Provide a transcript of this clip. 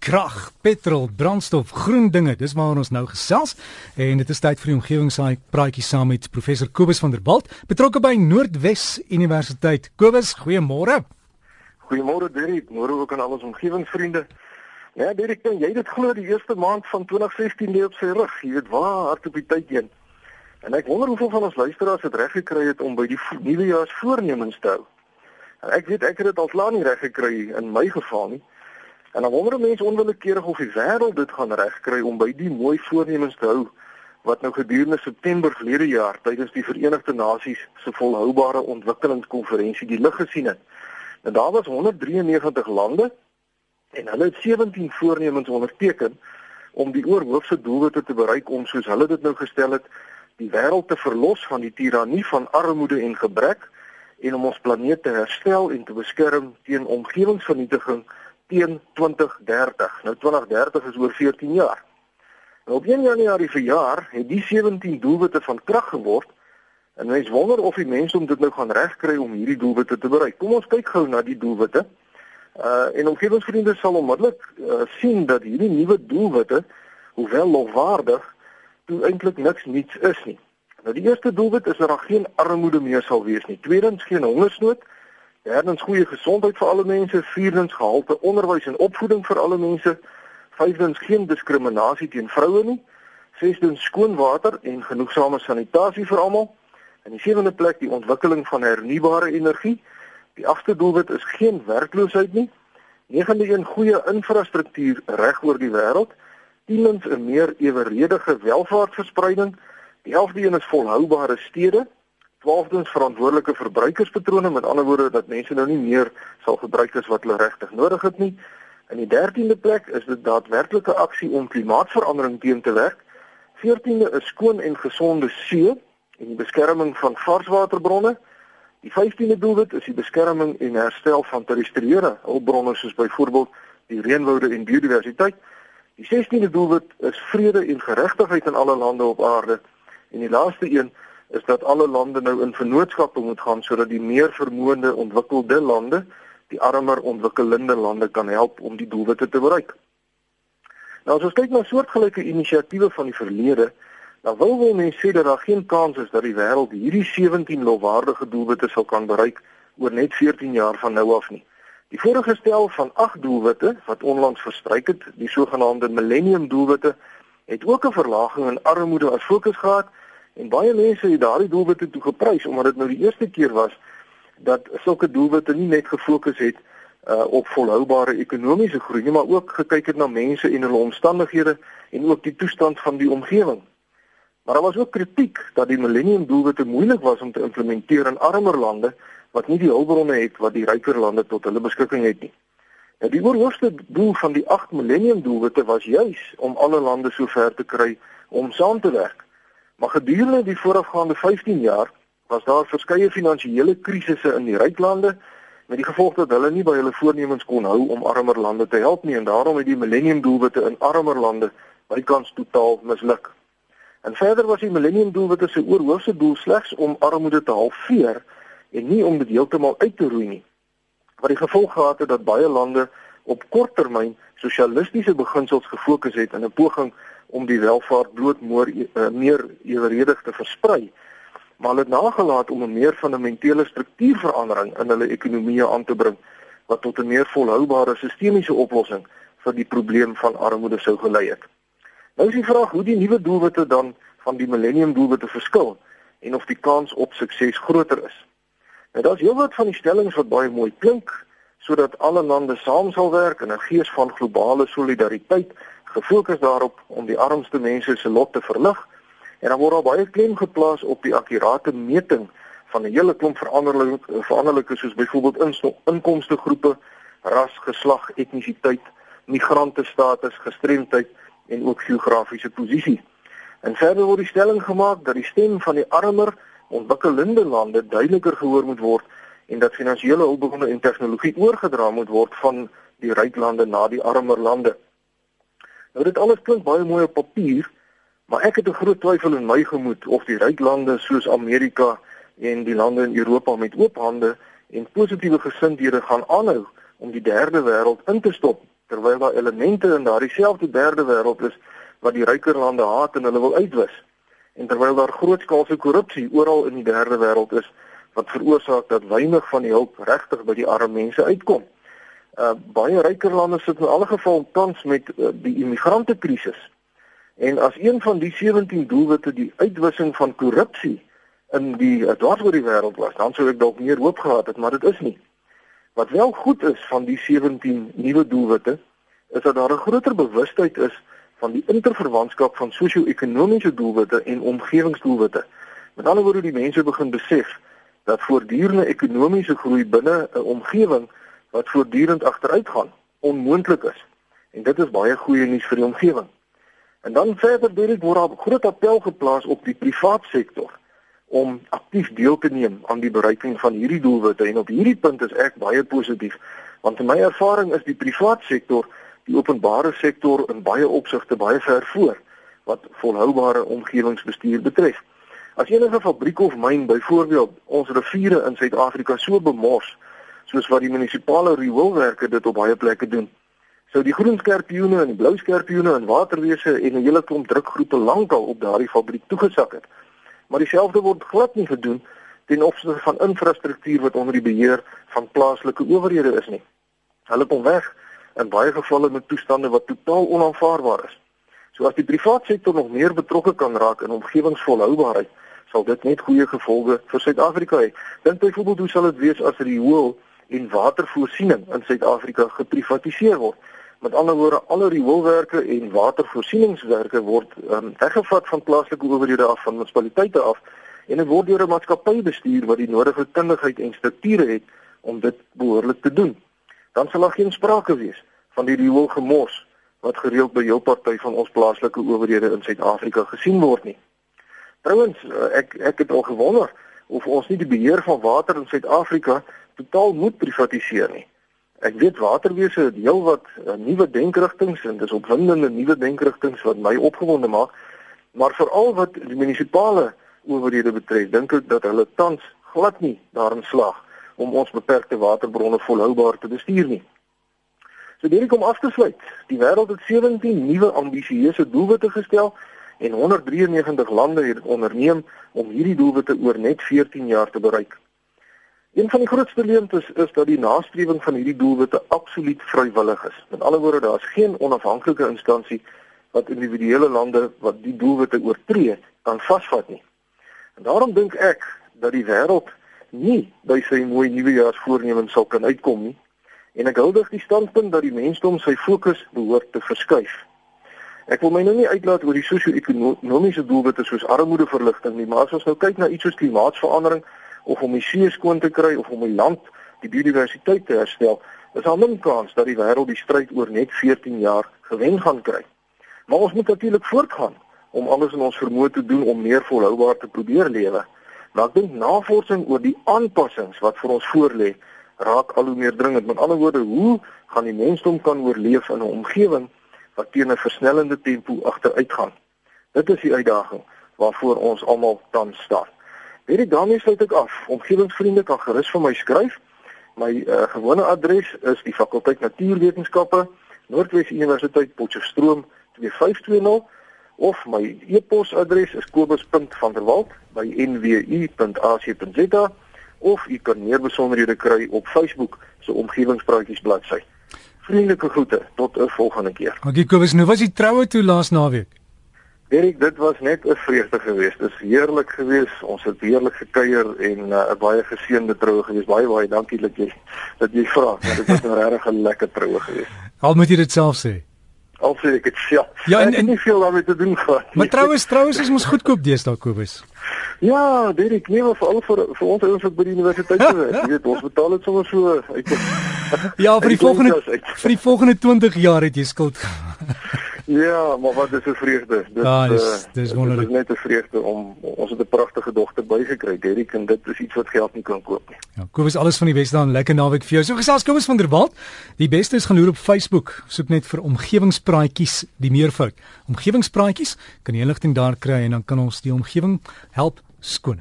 krag, petrol, brandstof, groen dinge. Dis waar ons nou gesels en dit is tyd vir die omgewingssaai praatjie saam met professor Kobus van der Walt, betrokke by Noordwes Universiteit. Kobus, goeiemôre. Goeiemôre Dirk, môre ook aan al ons omgewingsvriende. Ja, Dirk, jy het dit glo die eerste maand van 2016 lê op sy rug. Jy weet waar hard op die tyd heen. En ek wonder hoeveel van ons luisteraars dit reg gekry het om by die nuwejaars voornemens te hou. Ek weet ek het dit al klaar nie reg gekry in my geval nie. En dan wonder mense onwillekeurig of die wêreld dit gaan regkry om by die mooi voornemens te hou wat nou gedurende September verlede jaar tydens die Verenigde Nasies se volhoubare ontwikkelingskonferensie die lig gesien het. En daar was 193 lande en hulle het 17 voornemens onderteken om die oorhoofse doelwitte te bereik om soos hulle dit nou gestel het, die wêreld te verlos van die tirannie van armoede en gebrek en om ons planeet te herstel en te beskerm teen omgewingsvernietiging teen 2030. Nou 2030 is oor 14 jaar. Nou op 1 Januarie verjaar het die 17 doelwitte van krag geword. En mens wonder of die mense om dit nou gaan regkry om hierdie doelwitte te bereik. Kom ons kyk gou na die doelwitte. Uh en omgewingsvriende sal onmiddellik uh, sien dat hierdie nuwe doelwitte, hoewel lofwaardig, toe eintlik niks niets is nie. Nou die eerste doelwit is dat daar geen armoede meer sal wees nie. Tweedens geen hongersnood. Derdens goeie gesondheid vir alle mense, vierdens gehalte onderwys en opvoeding vir alle mense, vyfdens geen diskriminasie teen vroue nie, sesdens skoon water en genoegsame sanitasie vir almal. En die sewende plek die ontwikkeling van hernubare energie. Die agste doelwit is geen werkloosheid nie. Negende een goeie infrastruktuur reg oor die wêreld. Tienens 'n meer eweredige welvaartverspreiding. Die elfde een is volhoubare stede. 12dens verantwoordelike verbruikerspatrone met ander woorde dat mense nou nie meer sal gebruik as wat hulle regtig nodig het nie. In die 13de plek is dit daadwerklike aksie om klimaatsverandering teen te werk. 14de is skoon en gesonde see en die beskerming van varswaterbronne. Die 15de doelwit is die beskerming en herstel van terrestriële hulpbronne soos byvoorbeeld die reënwoude en biodiversiteit. Die 16de doelwit is vrede en geregtigheid in alle lande op aarde. En die laaste een is dat alle lande nou in vennootskappe moet gaan sodat die meer vermoënde ontwikkelde lande die armer ontwikkelende lande kan help om die doelwitte te bereik. Nou as ons kyk na soortgelyke inisiatiewe van die verlede, dan wil wel mense sê dat daar geen kans is dat die wêreld hierdie 17 lofwaardige doelwitte sal kan bereik oor net 14 jaar van nou af nie. Die vorige stel van 8 doelwitte wat onlangs verstryk het, die sogenaamde millennium doelwitte, het ook 'n verlaging in armoede as fokus gehad En baie mense het daardie doelwitte toe geprys omdat dit nou die eerste keer was dat sulke doelwitte nie net gefokus het uh, op volhoubare ekonomiese groei nie, maar ook gekyk het na mense en hulle omstandighede en ook die toestand van die omgewing. Maar daar was ook kritiek dat die millennium doelwitte moeilik was om te implementeer in armer lande wat nie die hulpbronne het wat die ryker lande tot hulle beskikking het nie. Nou die oorhoofste doel van die 8 millennium doelwitte was juis om alle lande sover te kry om saam te werk. Maar gedurende die voorafgaande 15 jaar was daar verskeie finansiële krisisse in die ryk lande met die gevolg dat hulle nie by hulle voornemens kon hou om armer lande te help nie en daarom het die millennium doelwitte in armer lande bykans totaal misluk. En verder was die millennium doelwitte se oorhoofse doel slegs om armoede te halveer en nie om dit heeltemal uit te roei nie. Wat die gevolg gehad het dat baie lande op kort termyn sosialistiese beginsels gefokus het in 'n poging om die welvaart bloot meer uh, meer eweredig te versprei maar hulle het nagelaat om 'n meer fundamentele struktuurverandering in hulle ekonomieë aan te bring wat tot 'n meer volhoubare sistemiese oplossing vir die probleem van armoede sou gelei het. Nou is die vraag hoe die nuwe doelwitte dan van die millennium doelwitte verskil en of die kans op sukses groter is. Nou daar's heelwat van die stellings wat baie mooi klink sodat alle lande saam sal werk in 'n gees van globale solidariteit gefokus daarop om die armste mense se lot te verlig en dan word daar baie klem geplaas op die akkurate meting van 'n hele klomp veranderlike veranderlike soos byvoorbeeld inkomste groepe, ras, geslag, etnisiteit, migrante status, gestremdheid en ook geografiese posisie. En verder word die stelling gemaak dat die stem van die armer ontwikkelende lande duideliker gehoor moet word en dat finansiële hulpbronne en tegnologie oorgedra moet word van die ryk lande na die armer lande. Nou dit alles klink baie mooi op papier, maar ek het 'n groot twyfel in my gemoed of die ryk lande soos Amerika en die lande in Europa met oop hande en positiewe gesindhede gaan aanhou om die derde wêreld in te stop terwyl daar elemente in daardie selfde derde wêreld is wat die ryker lande haat en hulle wil uitwis. En terwyl daar grootskaalse korrupsie oral in die derde wêreld is wat veroorsaak dat weinig van die hulp regtig by die arme mense uitkom. Uh baie ryker lande sit in alle geval tans met uh, die immigrante krisis. En as een van die 17 doelwitte die uitwissing van korrupsie in die uh, dwarsoor die wêreld was, dan sou ek dalk meer hoop gehad het, maar dit is nie. Wat wel goed is van die 17 nuwe doelwitte, is dat daar 'n groter bewustheid is van die interverwantskap van sosio-ekonomiese doelwitte en omgewingsdoelwitte. Met ander woorde, die mense begin besef dat voortdurende ekonomiese groei binne 'n omgewing wat voortdurend agteruit gaan onmoontlik is. En dit is baie goeie nuus vir die omgewing. En dan verder deur dit word daar groot appel geplaas op die privaat sektor om aktief deel te neem aan die bereiking van hierdie doelwitte en op hierdie punt is ek baie positief want in my ervaring is die privaat sektor die openbare sektor in baie opsigte baie ver voor wat volhoubare omgewingsbestuur betref. As enige fabriek of myn byvoorbeeld ons riviere in Suid-Afrika so bemors soos wat die munisipale rioolwerke dit op baie plekke doen, sou die groen skerpioene en die blou skerpioene en waterwese en 'n hele klomp drukgroepe lankal op daardie fabriek toegesak het. Maar dieselfde word glad nie gedoen ten opsigte van infrastruktuur wat onder die beheer van plaaslike owerhede is nie. Hulle kom weg in baie gevalle met toestande wat totaal onaanvaarbaar is. So as die private sektor nog meer betrokke kan raak in omgewingsvolhoubaarheid, sal dit net goeie gevolge vir Suid-Afrika hê. Dink byvoorbeeld hoe sal dit wees as riool en watervoorsiening in Suid-Afrika geprivatiseer word? Met ander woorde, alle rioolwerke en watervoorsieningswerke word um, weggevat van plaaslike owerhede af van munisipaliteite af en dit word deur 'n maatskappy bestuur wat die nodige kundigheid en strukture het om dit behoorlik te doen dan sal daar geen sprake wees van die riool gemors wat gereeld by jou party van ons plaaslike owerhede in Suid-Afrika gesien word nie. Trouwens, eh, ek ek het al gewonder of ons nie die beheer van water in Suid-Afrika totaal moet privatiseer nie. Ek weet waterwese het heelwat uh, nuwe denkrigtinge en dis opwindende nuwe denkrigtinge wat my opgewonde maak, maar veral wat die munisipale owerhede betref, dink ek dat hulle tans glad nie daarin slaag om ons beperkte waterbronne volhoubaar te bestuur nie. So direk om af te sluit, die wêreld het 17 nuwe ambisieuse doelwitte gestel en 193 lande het onderneem om hierdie doelwitte oor net 14 jaar te bereik. Een van die grootste leemtes is dat die nastrewing van hierdie doelwitte absoluut vrywillig is. Met ander woorde, daar is geen onafhanklike instansie wat individuele lande wat die doelwitte oortree kan vasvat nie. En daarom dink ek dat die wêreld nie by sy mooi nuwejaarsvoornemens sal kan uitkom nie. En ek huldig die standpunt dat die mensdom sy fokus behoort te verskuif. Ek wil my nou nie uitlaat oor die sosio-ekonomiese doelwitte soos armoedeverligting nie, maar as ons nou kyk na iets soos klimaatsverandering of om die see skoon te kry of om die land die biodiversiteit te herstel, is daar min kans dat die wêreld die stryd oor net 14 jaar gewen gaan kry. Maar ons moet natuurlik voortgaan om alles in ons vermoë te doen om meer volhoubaar te probeer lewe. Maar ek dink navorsing oor die aanpassings wat vir ons voorlê raak al hoe meer dringend. Met ander woorde, hoe gaan die mensdom kan oorleef in 'n omgewing wat teen 'n versnellende tempo agteruit gaan? Dit is die uitdaging waarvoor ons almal tans staan. Hierdie daarmee sluit ek af. Omgewingsvriende kan gerus vir my skryf. My uh, gewone adres is die fakulteit Natuurwetenskappe, Noordwes Universiteit Potchefstroom 2520 of my e-posadres is kobus.vanderwalt@nwu.ac.za of u kan meer besonderhede kry op Facebook se omgewingspraatjies bladsy. Vriendelike groete tot 'n volgende keer. Okay Kobus, nou was die troue toe laas naweek. Derek, dit was net 'n vreugde geweest. Dit is heerlik geweest. Ons het heerlik gekuier en uh, 'n uh, baie geseënde troue geweest. Baie baie dankie dat jy dat jy vra. Dit was 'n regtig 'n lekker troue geweest. Al moet jy dit self sê. Al sê ek dit self. Ja, en, en nie veel daarmee te doen gehad. Maar trouens, trouens is ons goedkoop deesdae Kobus. Ja, dit ek neem vir al vir vir ons ouens wat by die universiteit is. Jy weet, ons betaal dit sommer so uit. Ja, vir die volgende vir die volgende 20 jaar het jy skuld. Ja, maar wat is 'n vreugde. Dit ja, dis eh, dis wonderlik. Dit is net 'n vreugde om ons het 'n pragtige dogter bygekry. Derrick en dit is iets wat geld nie kan koop nie. Ja, Kobus alles van die beste dan lekker naweek vir jou. So gesels Kobus van der Walt. Die beste is gaan loer op Facebook. Soek net vir omgewingspraatjies, die meervoud. Omgewingspraatjies kan jy inligting daar kry en dan kan ons die omgewing help skoon.